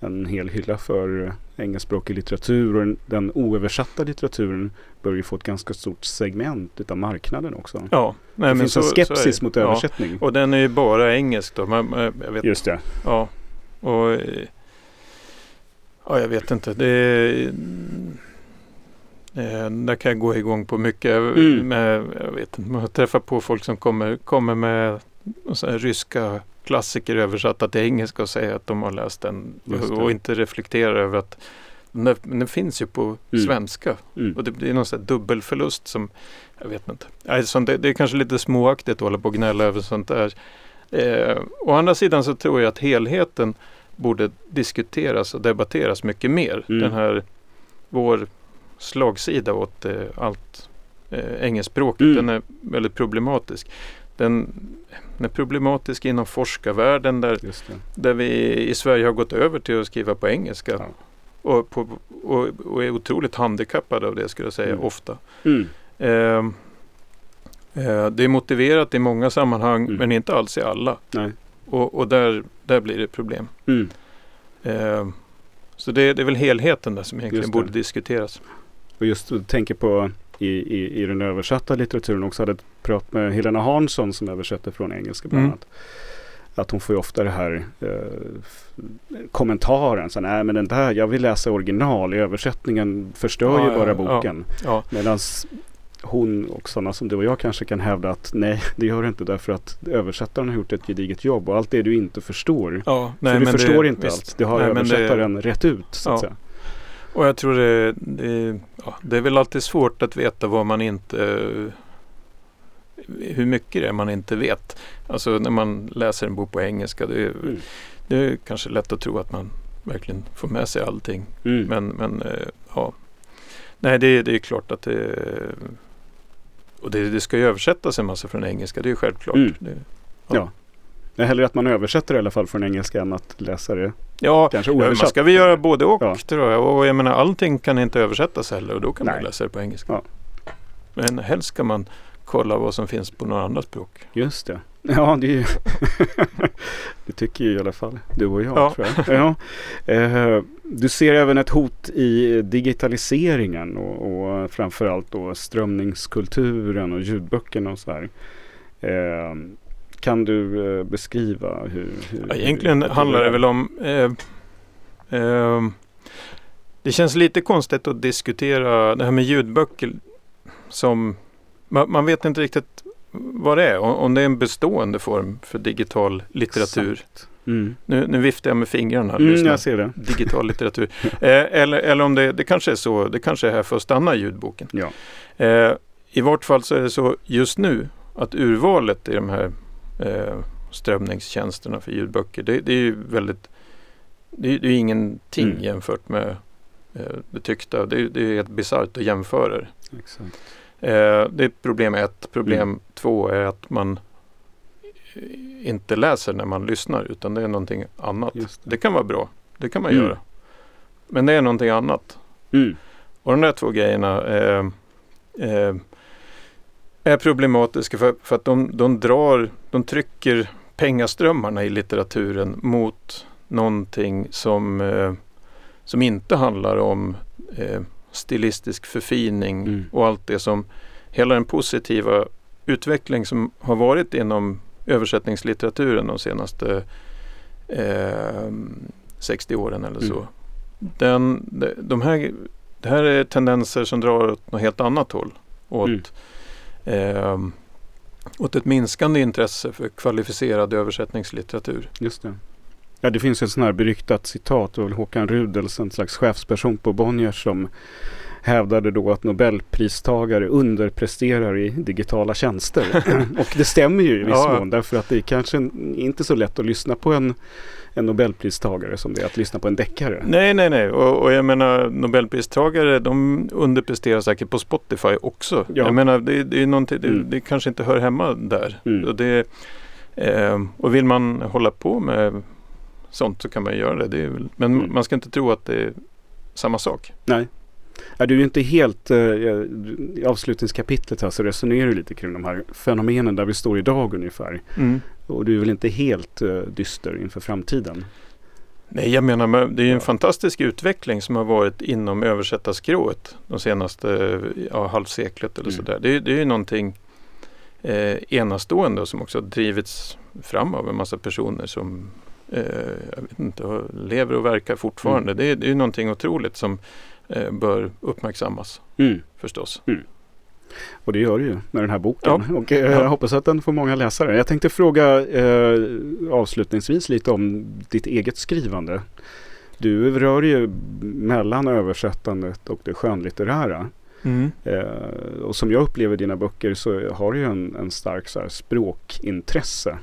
en hel hylla för engelskspråkig litteratur och den, den oöversatta litteraturen börjar ju få ett ganska stort segment utav marknaden också. Ja, nej, det men finns så, en så skepsis det. mot Ja, översättning. och den är ju bara engelsk då. Man, vet, Just det. ja, och, eh, ja, jag vet inte. Det eh, där kan jag gå igång på mycket. Mm. Med, jag vet inte, man har träffat på folk som kommer, kommer med så ryska klassiker översatta till engelska och säger att de har läst den och inte reflekterar över att den, den finns ju på Mm. svenska. Mm. Och det blir någon sån dubbelförlust som, jag vet inte. Sånt, det, det är kanske lite småaktigt att hålla på och gnälla över sånt där. Eh, å andra sidan så tror jag att helheten borde diskuteras och debatteras mycket mer. Mm. Den här, vår slagsida åt eh, allt eh, engelskspråkigt, Mm. den är väldigt problematisk. Den, den är problematisk inom forskarvärlden där där vi i Sverige har gått över till att skriva på engelska. Ja. Och, på, och, och är otroligt handikappade av det skulle jag säga Mm. ofta. Mm. Eh, eh, det är motiverat i många sammanhang Mm. men inte alls i alla. Och, och där, där blir det problem. Eh, så det, det är väl helheten där som egentligen borde diskuteras. Och just du tänker på i, i, i den översatta litteraturen också hade ett prat med Helena Hansson som översätter från engelska bland Mm. annat. Att hon får ju ofta det här eh, kommentaren. Så, Nej men den där, jag vill läsa original. Översättningen förstör Ja, ju bara ja. boken. Ja, Medan hon och sådana som du och jag kanske kan hävda att nej det gör det inte därför att översättaren har gjort ett gediget jobb och allt det du inte förstår. ja för du förstår det, inte visst. allt. Det har Nej, men det- översättaren rätt ut så att Ja. säga. Och jag tror det, det, ja, det är väl alltid svårt att veta vad man inte hur mycket det är man inte vet. Alltså när man läser en bok på engelska. Det är, Mm. det är kanske lätt att tro att man verkligen får med sig allting. Mm. Men, men eh, ja. Nej, det, det är klart att det och det, det ska ju översättas en massa från engelska, det är ju självklart. Mm. Det, Ja. Det är hellre att man översätter i alla fall från engelska än att läsa det ja, kanske man ska vi göra både och Ja. tror jag. Och jag menar allting kan inte översättas heller och då kan man Nej. läsa det på engelska. Ja. Men helst ska man kolla vad som finns på några andra språk. Just det. Ja, det, ju det tycker ju i alla fall du och jag. Ja. Tror jag. Ja. Eh, du ser även ett hot i digitaliseringen och, och framförallt då strömningskulturen och ljudböckerna och så här. Eh, kan du eh, beskriva hur... hur Ja, egentligen hur- handlar det väl om eh, eh, Det känns lite konstigt att diskutera det här med ljudböcker som man, man vet inte riktigt vad det är. Om, om det är en bestående form för digital litteratur. Mm. Nu, nu viftar jag med fingrarna. Mm, jag ser det. Digital litteratur. eh, eller, eller om det, det kanske är så, det kanske är här för att stanna i ljudboken. Ja. Eh, I vart fall så är det så just nu att urvalet i de här eh, strömningstjänsterna för ljudböcker det, det är ju väldigt det, är- det är ingenting Mm. jämfört med eh, det tyckta. Det, det är helt bisarrt att jämföra det. Exakt. Eh, det är problem ett. Problem Mm. två är att man inte läser när man lyssnar utan det är någonting annat. Det. Det kan vara bra. Det kan man Mm. göra. Men det är någonting annat. Mm. Och de där två grejerna eh, eh, är problematiska för, för att de, de drar, de trycker pengaströmmarna i litteraturen mot någonting som, eh, som inte handlar om eh, stilistisk förfining Mm. och allt det som hela den positiva utveckling som har varit inom översättningslitteraturen de senaste eh, 60 åren eller så. Mm. Den, de, de här, det här är tendenser som drar åt något helt annat håll. Åt, Mm åt ett minskande intresse för kvalificerad översättningslitteratur. Just det. Ja, det finns ett sånt här beryktat citat. av Håkan Rudels, en slags chefsperson på Bonniers som hävdade då att Nobelpristagare underpresterar i digitala tjänster. och det stämmer ju i viss Ja. mån därför att det är kanske inte så lätt att lyssna på en, en Nobelpristagare som det är att lyssna på en deckare. Nej, nej, nej. Och, och jag menar Nobelpristagare de underpresterar säkert på Spotify också. Ja. Jag menar det, det är någonting, det, Mm. det kanske inte hör hemma där. Mm. Och, det, ehm, och vill man hålla på med sånt så kan man göra det. det väl, men Mm. man ska inte tro att det är samma sak. Nej. Ja, du är ju inte helt, eh, i avslutningskapitlet här så resonerar du lite kring de här fenomenen där vi står idag ungefär. Och du är väl inte helt eh, dyster inför framtiden? Nej, jag menar men det är en Ja. fantastisk utveckling som har varit inom översättarskrået de senaste ja, halvseklet eller Mm. sådär. Det, är- det är ju någonting eh, enastående som också drivits fram av en massa personer som eh, jag vet inte, lever och verkar fortfarande. Mm. Det, är, det är någonting otroligt som eh, bör uppmärksammas Mm. förstås. Och det gör du ju med den här boken. Och eh, Ja. jag hoppas att den får många läsare. Jag tänkte fråga eh, avslutningsvis lite om ditt eget skrivande. Du rör ju mellan översättandet och det skönlitterära. Eh, och som jag upplever dina böcker så har du ju en, en stark så här, språkintresse.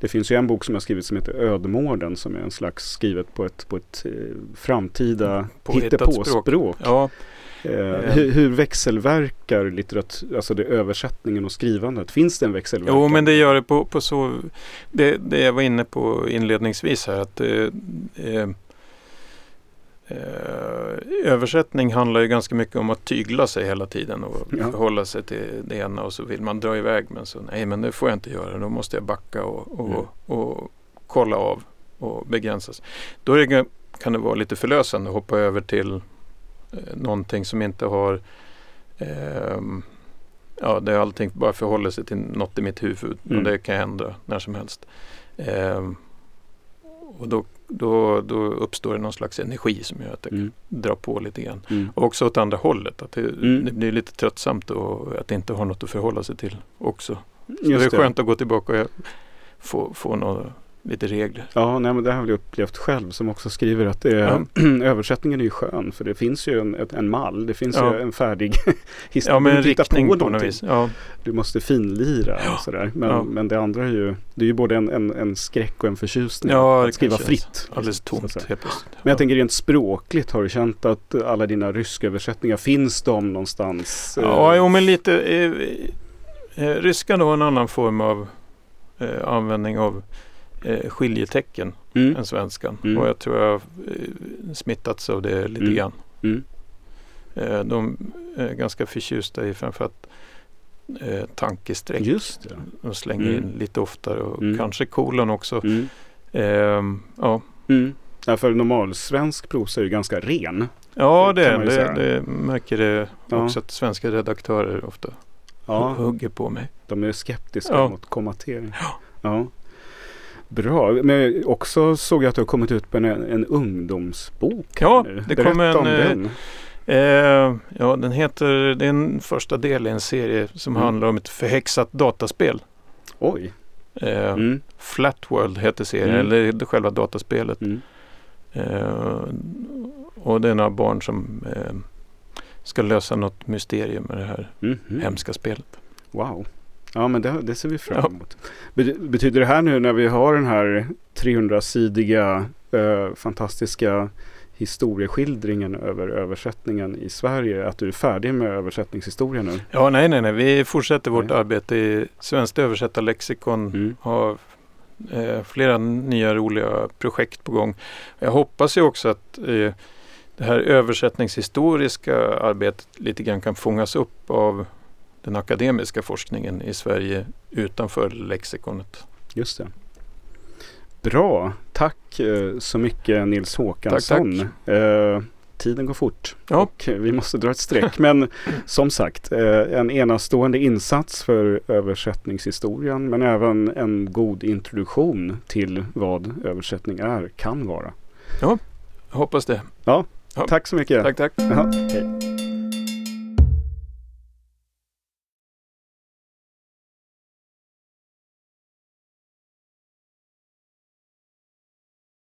Det finns ju en bok som jag skrivit som heter Ödmården som är en slags skrivet på ett, på ett eh, framtida Påhittat hittepåspråk. Ja, Eh, hur, hur växelverkar litteratur, alltså det översättningen och skrivandet? Finns det en växelverkan? Jo, men det gör det på, på så... Det, det jag var inne på inledningsvis här att eh, eh, eh, översättning handlar ju ganska mycket om att tygla sig hela tiden och Ja. förhålla sig till det ena och så vill man dra iväg men så nej men det får jag inte göra, då måste jag backa och, och, Mm. och kolla av och begränsas. Då är det, kan det vara lite förlösande att hoppa över till eh, någonting som inte har ehm, Ja, där allting bara förhåller sig till något i mitt huvud Mm. och det kan ändra när som helst. Ehm, och då, då, då uppstår det någon slags energi som gör att det Mm. drar på lite grann. Mm. Och också åt andra hållet, att det, Mm. det blir lite tröttsamt och att det inte har något att förhålla sig till också. Så Just det är skönt att gå tillbaka och få, få något lite regler. Ja, nej, men det har jag upplevt själv som också skriver att det är, Ja. översättningen är ju skön för det finns ju en, en mall. Det finns Ja. ju en färdig historia. Ja, med en riktning på, något någonting. vis. Ja, Du måste finlira och sådär. Men, Ja. men det andra är ju, det är ju både en, en, en skräck och en förtjusning. Ja, att skriva fritt. alldeles att tomt helt plötsligt. Men jag tänker rent språkligt, har du känt att alla dina rysköversättningar, finns de någonstans? Ja, Eh, jo, men lite. Eh, eh, ryskan har en annan form av eh, användning av eh, skiljetecken mm, än svenskan. Mm. Och jag tror jag har eh, smittats av det lite Mm. grann. mm, Eh, de är ganska förtjusta i framförallt eh, tankestreck. Just det. De slänger Mm. in lite oftare och Mm. kanske kolon också. Ehm, ja. Ja, för normalsvensk prosa är ju ganska ren. ja, Det det, det, märker det Ja. också att svenska redaktörer ofta Ja, hugger på mig. de är skeptiska Ja. mot kommatering. Ja. Bra, men också såg jag att du har kommit ut med en, en ungdomsbok. Ja, nu. det Berätta kom en, om eh, den. Eh, ja, den heter, det är en första del i en serie som Mm. handlar om ett förhäxat dataspel. Oj. Eh, Mm. Flat World heter serien, Mm. eller det själva dataspelet. Mm. Eh, och det är några barn som eh, ska lösa något mysterium med det här Mhm. hemska spelet. Wow. Ja men det, det ser vi fram Ja. emot. Be- betyder det här nu när vi har den här 300-sidiga eh, fantastiska historieskildringen över översättningen i Sverige att du är färdig med översättningshistorien nu? Ja, nej, nej, nej. Vi fortsätter vårt Nej. arbete i Svenskt översättarlexikon. Mm. Har eh, flera nya roliga projekt på gång. Jag hoppas ju också att eh, det här översättningshistoriska arbetet lite grann kan fångas upp av den akademiska forskningen i Sverige utanför lexikonet. Just det. Bra. Tack eh, så mycket Nils Håkansson. Eh, tiden går fort Ja. och vi måste dra ett streck. Men som sagt, eh, en enastående insats för översättningshistorien men även en god introduktion till vad översättning är, kan vara. Jag hoppas det. Ja, Ja. tack så mycket. Tack, tack. Jaha, hej.